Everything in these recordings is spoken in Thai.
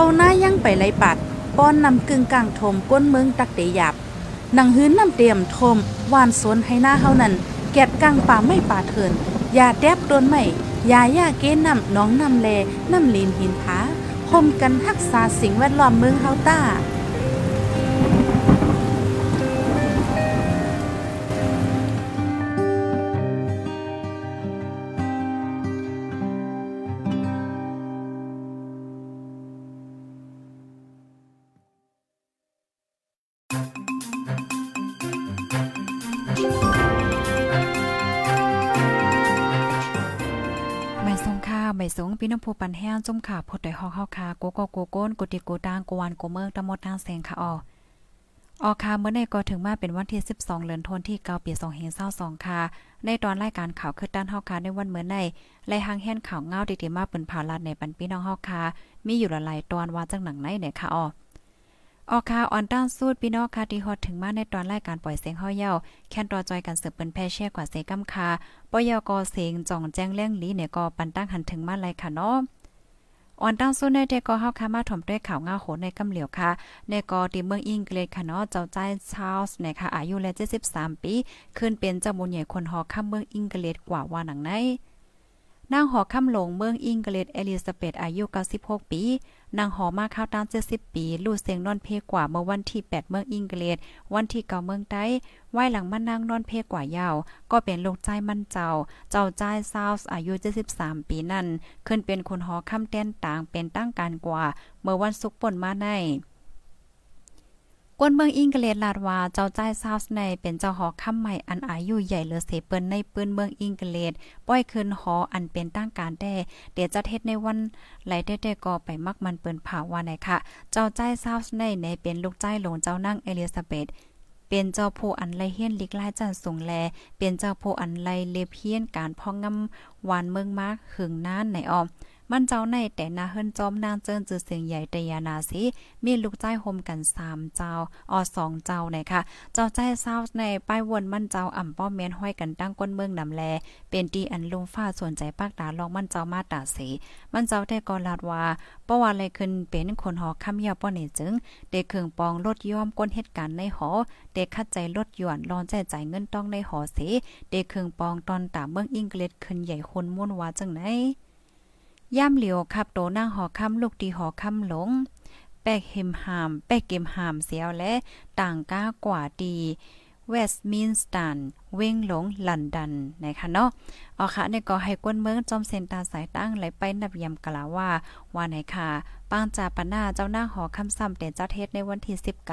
เข้าหน้ายังไปไลปัด ป้อนนำกึ่งกลางทมก้นเมืองตักเตยับหนังหื้นนำเตรียมทมวานสนให้หน้าเฮานั้นแกดกลางป่าไม่ป่าเถินยาแดบโดนไม่ยายาเก้นำน้องนำแลนำลีนหินผาคมกันทักษาสิ่งแวดล้อมเมืองเฮาต้า สูงพี่น้ำผู้ปันแห้งจุ่มขาพดได้ฮอกเฮาคาโกโกโกโก้นกุติโกตางกวนโกเมืองตะมดทางแสงค่ะออออคาเมื่อในก็ถึงมาเป็นวันที่ 12เดือนธันวาคมที่9ปี2522ค่ะ ในตอนรายการข่าวคือด้านเฮาคาในวันเมื่อในไล่หางแห่นข่าวเงาดีๆมาเปิ้นผ่าลัดในปันพี่น้องเฮาคามีอยู่หลายตอนว่าจังหนังไหนเนี่ยค่ะออ ออกข่าออนต้านสูตรพี่น้องค่ะที่ฮอดถึงมาในตอนรายการปล่อยเสียงเฮาเย้าแค่นรอจอยกันสืบเปิ้นแพ่แช่กว่าเสกำคาปยกเสียงจ่องแจ้งเลี้งลีเนี่ยก็ปันตั้งหันถึงมาเลยค่ะเนาะออนตั้งสู้ในเดก็เฮาค่ะมาถมด้วยข่าวง่าโหในกำเหลียวค่ะในกอที่เมืองอังกฤษค่ะเนาะเจ้าใจชาลส์นะคะอายุแล73 ปี ขึ้นเป็นเจ้าบุญใหญ่คนฮอข้ามเมืองอังกฤษกว่าว่าหนังในนางหอค่ำหลงเมืองอิงเกฤษเอลิซาเบธอายุ96ปี นางหอมาข้าวตาน70ปี ลู่เสียงนอนเพกว่าเมื่อวันที่ 8 เมืองอิงเกฤษวันที่เก่าเมืองใต้ไหวหลังมานั่งนอนเพกว่ายาว ก็เป็นลูกใจมั่นเจ้า เจ้าใจซาวส์อายุ 73 ปีนั่น ขึ้นเป็นคนหอค่ำแต้นต่างเป็นตั้งการกว่า เมื่อวันศุกร์ป่นมาใน กวนเมืองอิงเกลดลาดว่าเจ้าใจซาวส์ในเป็นเจ้าหอค่ำใหม่อันอายุใหญ่เลือเสเปิ้นในปืนเมืองอิงเกลดป้อยคืนหออันเป็นตั้งการแด้เดี๋ยวจะเทศในวันไหลได้ได้ก็ไปมักมันเปิ้นผ่าว่าไหนค่ะ เจ้าใจซาวส์ในในเป็นลูกใจหลงเจ้านั่งเอลิซาเบธเป็นเจ้าผู้อันไลเฮียนลิกไล่จันสูงแล เป็นเจ้าผู้อันไลเลเพียนการพ่องงำหวานเมืองมากหึงนานในออม มันเจ้าในแต่นาเฮิรนจอมนางเจิ้นจือเสียงใหญ่ตยานาสิมีลูกใจโฮมกัน3เจ้าออ2เจ้าไหนค่ะ เจ้าใจเศร้าในป้ายวนมันเจ้าอ่ำป้อมแม่นห้อยกันตั้งก้นเมืองนำแล เป็นตีอันลุงฟ้าสนใจปากตาลองมันเจ้ามาตาสีมันเจ้าได้ก็ลาดว่าเพราะว่าอะไรขึ้นเป็นคนหอคำยาป้อนี่จึงเด็กเครื่องปองลดย่อมก้นเหตุการณ์ในหอเด็กคัดใจลดหย่อนรอนใจใจเงินต้องในหอเสเด็กเครื่องปองตอนตามเมืองอังกฤษขึ้นใหญ่คนมุ่นว่าจังไหน ย่ำเหลียวขับโตนั่งหอค่ำลูกดีหอค่ำหลง แปกเฮมหาม แปกเกมหามเสียวและต่างก้ากว่าดี เวสต์มินสตัน เว้งหลงลันดันนะคะเนาะเอาค่ะในก็ให้กวนเมืองจอมเซนตาสายตั้งไหลไปนับยำกล่าวว่าว่าไหนค่ะปางจาปนาเจ้าหน้าหอคำซ้ำเด่เจ้าเทศในวันที่19เ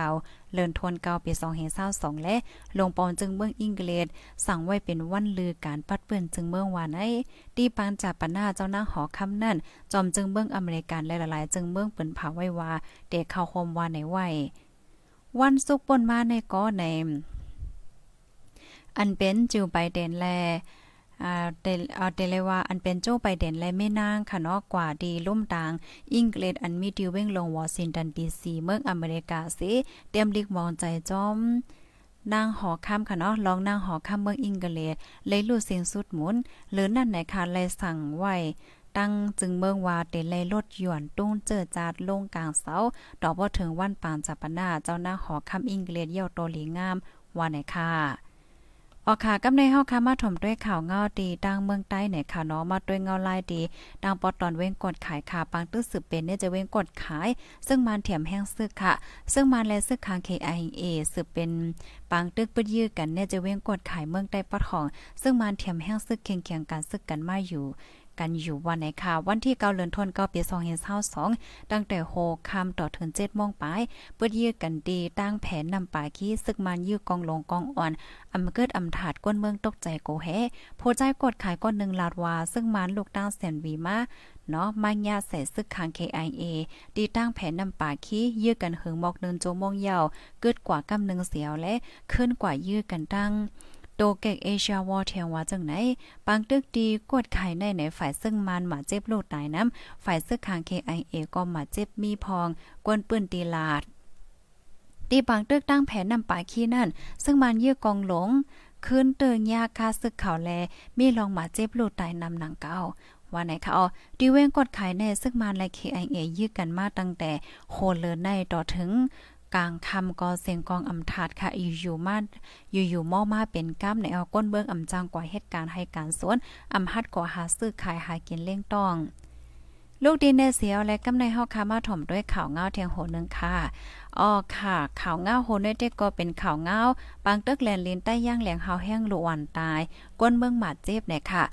เลินทวนเกาปี2522และลงปอนจึงเมืองอังกฤษสั่งไว้เป็นวันลือการปัดเปื้อนจึงเมืองวานไอ้ตีปางจาปนาเจ้าหน้าหอคำนั่น จอมจึงเมืองอเมริกันและหลายๆจึงเมืองเปิ้นผาไว้ว่าเด็กเข้าโฮมว่าไหนไว้วันศุกร์ปนมาในก็ใน อันเป็นจิวไบเดนแลอ่าเดเอาเดเลยว่าอันเป็นโจ้ไบเด่นและแม่นางค่ะเนาะกว่าดีล่มตางอังกฤษอันมีดิวเว้งลงวอชิงตันดีซีเมืองอเมริกาสิเตรียมลิกมองใจจอมนางหอค่ำค่ะเนาะลองนางหอค่ำเมืองอังกฤษเลยลู่เสียงสุดหมุนหรือนั่นไหนค่ะเลยสั่งไว้ตั้งจึงเมืองว่าเตเลยลดหย่อนตุ้งเจอจาดลงกลางเสาดอกบ่ถึงวันปานจับปนาเจ้านางหอค่ำอังกฤษเยี่ยวโตหลีงามว่าไหนค่ะ ออกค่ะกำในเฮาค่ะมาถมด้วยข่าวเงาดีดังเมืองใต้เนี่ยค่ะเนาะมาด้วยเงาลายดีดังปอตอนเว้งกดขายค่ะปังตึกสืบเป็นเนี่ยจะเว้งกดขาย ซึ่งมันเถียมแห้งซึกค่ะ ซึ่งมันและซึกคาง KIA สืบเป็นปังตึกปึดยื้อกันเนี่ยจะเว้งกดขายเมืองใต้ปอทอง ซึ่งมันเถียมแห้งซึกเคียงเคียงกันซึกกันมาอยู่ กันอยู่วันไหนค่ะ วันที่เก้าเดือนธันวาคมปี2522ตั้งแต่โฮคำต่อถึง7โมงปลายเปิดยื้อกันดีตั้งแผนนำปาขี้ซึกมันยื้อกองลงกองอ่อนอำเกิดอำถาดก้นเมืองตกใจโกแฮโพใจกดขายก้อนหนึ่งลาดวา ซึ่งมันลูกตั้งแสนวีมาเนาะมายาใส่ซึกคาง KIA ดีตั้งแผนนำปาขี้ยื้อกันหึงหมอกเนินโจมงยาวเกิดกว่ากำนึงเสียวและขึ้นกว่ายื้อกันตั้ง โตเกกเอเชียวอเทียงว่าจังไหนปังตึกดีกดไข่ในในฝ่ายซึ่งมันมาเจ็บลูกตายน้ำฝ่ายซึกคาง KIA ก็มาเจ็บมีพอง กวนปืนตีลาดตีปังตึกตั้งแผนนำปาขี้นั่น ซึ่งมันเยื้อกองหลงคืนเตือนยาคาซึกเขาแล มีลองมาเจ็บลูกตายนำหนังเก้าว่าไหนคะอ๋อดีเว้งกดขายในซึ่งมาและ KIA ยื้อกันมาตั้งแต่โคเลอในต่อถึง กลางคำก็เสียงกองอำถาดค่ะอยู่ๆมาอยู่ๆมอมาเป็นก้ามในเอาก้นเบื้องอำจังกว่าเหตุการณ์ให้การสวนอำฮัดกว่าหาซื้อขายหากินเล่งต้องลูกดินในเสียวและกำในเฮาคามาถ่อมด้วยข่าวเงาเทียงโหนึงค่ะอ๋อค่ะข่าวเงาโหนเด็กก็เป็นข่าวเงาปางตึกแลนลินใต้ย่างแหลงเฮาแห้งหลวนตาย ก้นเมืองหมาดเจ็บเนี่ยค่ะ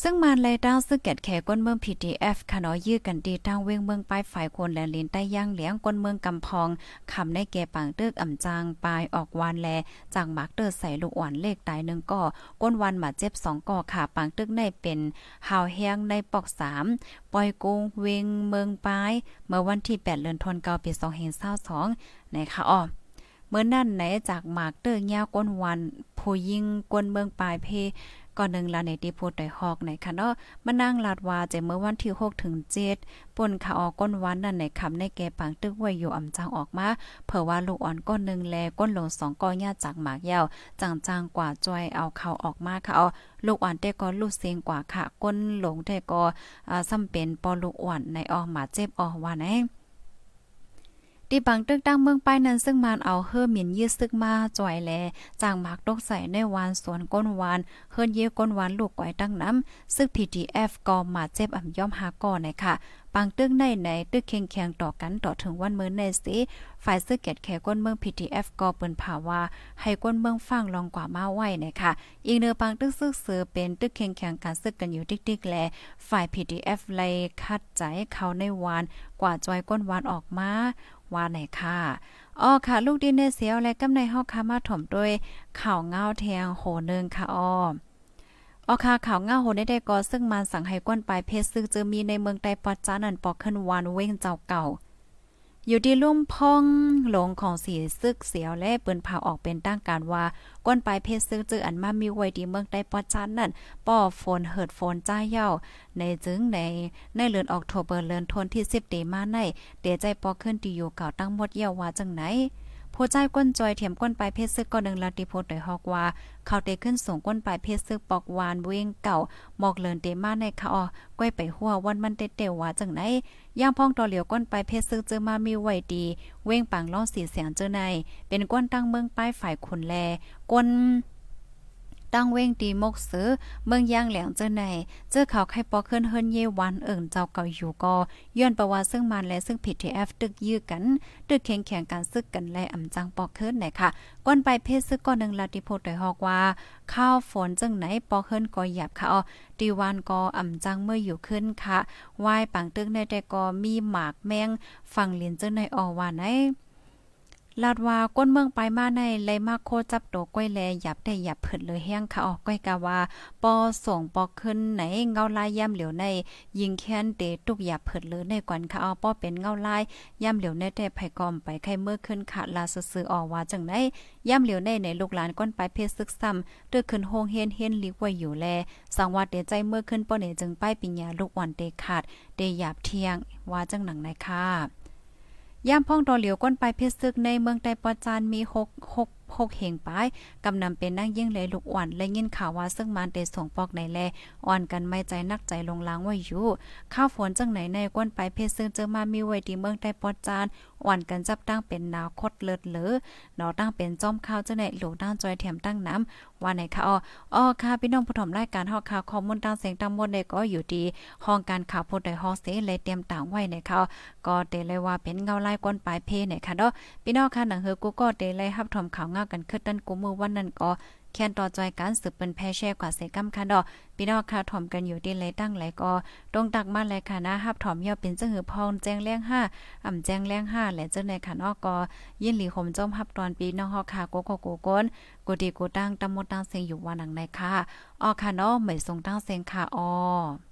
ซึ่งมานไลดาวซึ่งแกดแขก้นเมือง PDF ค่ะเนาะยื้อกันดีทางเว้งเมืองป้ายฝ่ายคนแลลินใต้ย่างเหลียงก้นเมืองกำพองคำในแก่ปังเตึกอ่ำจางปลายออกวานแลจางมักเตอร์ใส่ลูกอ่อนเลขตายหนึ่งก่อก้นวันมาเจ็บสองก่อค่ะปังตึกในเป็นหาวแห้งในปอกสามปล่อยกงเวงเมืองปลายเมื่อวันที่ 8 เดือนธันวาคมปี2522นะคะอ้อเมื่อนั่นไหนจากหมากเตอร์ยาวก้นวันผู้ยิงก้นเมืองปลายเพ ก่อนหนึ่งลาในตีพูดได้ฮอกในค่ะเนาะมานั่งลาดว่าจะเมื่อวันที่6ถึง7ปนขาออกก้นวันนั่นในคำในแกปังตึกไว้อยู่อำจังออกมาเผื่อว่าลูกอ่อนก้นหนึ่งแลก้นลงสองก้อนญาจากหมากยาวจังจังกว่าจอยเอาเขาออกมาค่ะเอาลูกอ่อนแต่ก็ลูกเสียงกว่าค่ะก้นหลงแต่ก็อ่าซ้ำเป็นปอลูกอ่อนในออกมาเจ็บออกว่าไหน ที่บังตึกตั้งเมืองป้ายนั้นซึ่งมานเอาเฮือหมิ่นยืดซึกมาจ่อยแลจางหมากตกใส่ในวานสวนก้นวานเฮือนเยก้นวานลูกก้อยตั้งน้ำซึ่ง PDF ก็มาเจ็บอ่ำย่อมหาก่อนะค่ะ ปังตึกในในตึกเคียงแข็งต่อกันต่อถึงวันเมื้อในสิฝ่ายซื้อเกตแขก้นเมือง PTF ก็เปิ้นภาวาให้ก้นเมืองฟังลองกว่ามาไว้นะคะอีกเนื้อปังตึกซึกเสือเป็นตึกเคียงแข็งการซึกกันอยู่ติ๊กๆแลฝ่าย PTF ไล่คัดใจเขาในวานกว่าจอยก้นวานออกมาว่าไหนค่ะอ๋อค่ะ ลูกดินในเสียวและกำในเฮาคามาถมด้วยข่าวเงาแทงโหนึงค่ะอ้อ ออค่ะข่าวเงาโหได้ได้ก็ซึ่งมันสั่งให้ก้นปลายเพชรซึ่งจะมีในเมืองใต้ปอดจานันปอกขึ้นวานเว้งเจ้าเก่า อยู่ที่ลุ่มพองหลงของสีซึกเสียวและเปิ้นพาออกเป็นตั้งการว่าก้นปลายเพชรซึกจืออันมามีไว้ดีเมืองใต้ปอจันนั่นป้อฝนเหิดฝนจ้าเย้าในจึงในในเดือนออกโทเบอร์เดือนทนที่10เดมาในเดใจปอขึ้นที่อยู่เก่าตั้งหมดเยาว่าจังไหน ผู้ใจก้นจอยเถียมก้นปลายเพศซึกก็นึงลาติโพดโดยฮอกว่า เขาเตขึ้นสูงก้นปลายเพศซึกปอกวานเวงเก่าหมอกเลินเตมาในเขาอ๋อก้อยไปหัววันมันเตเตว่าจังไหนย่างพ้องต่อเหลียวก้นปลายเพศซึกเจอมามีไหวดี เว้งปังล่อสีเสียงเจอใน เป็นก้นตั้งเมืองป้ายฝ่ายขุนแลก้น ตั้งเว้งตีมกซื้อเมืองย่างแหลงเจอในเจอเขาไข่ปอขึ้นเฮิรนเยวันเอิ่งเจ้าเก่าอยู่ก็ย้อนประวัติซึ่งมันและซึ่งผิดทีเอฟตึกยื้อกันตึกแข่งแข่งการซึกกันและอำจังปอขึ้นไหนค่ะก้อนไปเพศซึกก้อนหนึ่งลาติโพดโดยฮอกว่า ข้าวฝนจังไหนปอขึ้นก็หยับค่ะอ๋อตีวันก็อำจังเมื่ออยู่ขึ้นค่ะวายปังตึกในแต่ก็มีหมากแมงฝั่งเลียนเจ้าในออว่าไหน ลาดว่าก้นเมืองไปมาในไลมาโคจับโตก้อยแลหยับได้หยับเผิดเลยแห้งค่ะออกก้อยกาว่าปอส่งปอขึ้นไหนเงาลายย่ำเหลียวใน ยิงแค้นเตตุกหยับเผิดเลยในกวนค่ะออปอเป็นเงาลายย่ำเหลียวในแต่ไผกอมไปไข่เมื่อขึ้นค่ะลาซื่อออว่าจังไหนย่ำเหลียวในในลูกหลานก้นไปเพศซึกซ้ำตึกขึ้นโฮงเฮนเฮนลิกไว้อยู่แลสังวัดเดใจเมื่อขึ้นป้อเนจึงป้ายปิญญาลูกวันเตขาดเดหยาบเที่ยงว่าจังหนังในค่ะ ย่ามพ่องตอเหลียวก้นไปเพชรซึกในเมืองไตปอจานมี6 6พก เหงปายกำนำเป็นนั่งยิ่งเลยลูกอ่อนและยินข่าวว่าซึ่งมันเตส่งปอกในแลอ่อนกันไม่ใจนักใจลงล้างไว้อยู่ข้าวฝนจังไหนในก้นไปเพชรซึ่งเจอมามีไว้ที่เมืองไต้ปอดจานอ่อนกันจับตั้งเป็นนาวคดเลิศเหลือเนาตั้งเป็นจอมข้าวเจ้าในหลูตั้งจอยแถมตั้งน้ำว่าไหนคะอ๋ออ๋อค่ะพี่น้องผู้ถมรายการฮอกข่าวข้อมูลตั้งเสียงตั้งมดได้ก็อยู่ดีห้องการข่าวพูดได้ฮอกเสเลยเตรียมต่างไว้ในเขาก็เตเลยว่าเป็นเงาลายก้นปลายเพเนี่ยค่ะเนาะพี่น้องค่ะหนังเฮอกูก็เตเลยรับถมข่าวเงากันขึ้นตันกุมือวันนั้นก็แค่นต่อจอยการสืบเป็นแพ่แช่กว่าเสกำคันดอกพี่น้องค่ะถ่อมกันอยู่ดีเลยตั้งไหลก็ตรงตักมาเลยค่ะนะฮับถ่อมย่อเป็นจังหือพองแจ้งแรงห้าอ่ำแจ้งแรงห้าและเจ้าในค่ะนอกก็ยินหลีขมจมฮับตอนปีน้องฮอกค่ะโกโกโกโกนกูดีกูตั้งตำมดตั้งเสียงอยู่วันหนังในค่ะออค่ะเนาะไม่ทรงตั้งเสียงค่ะออ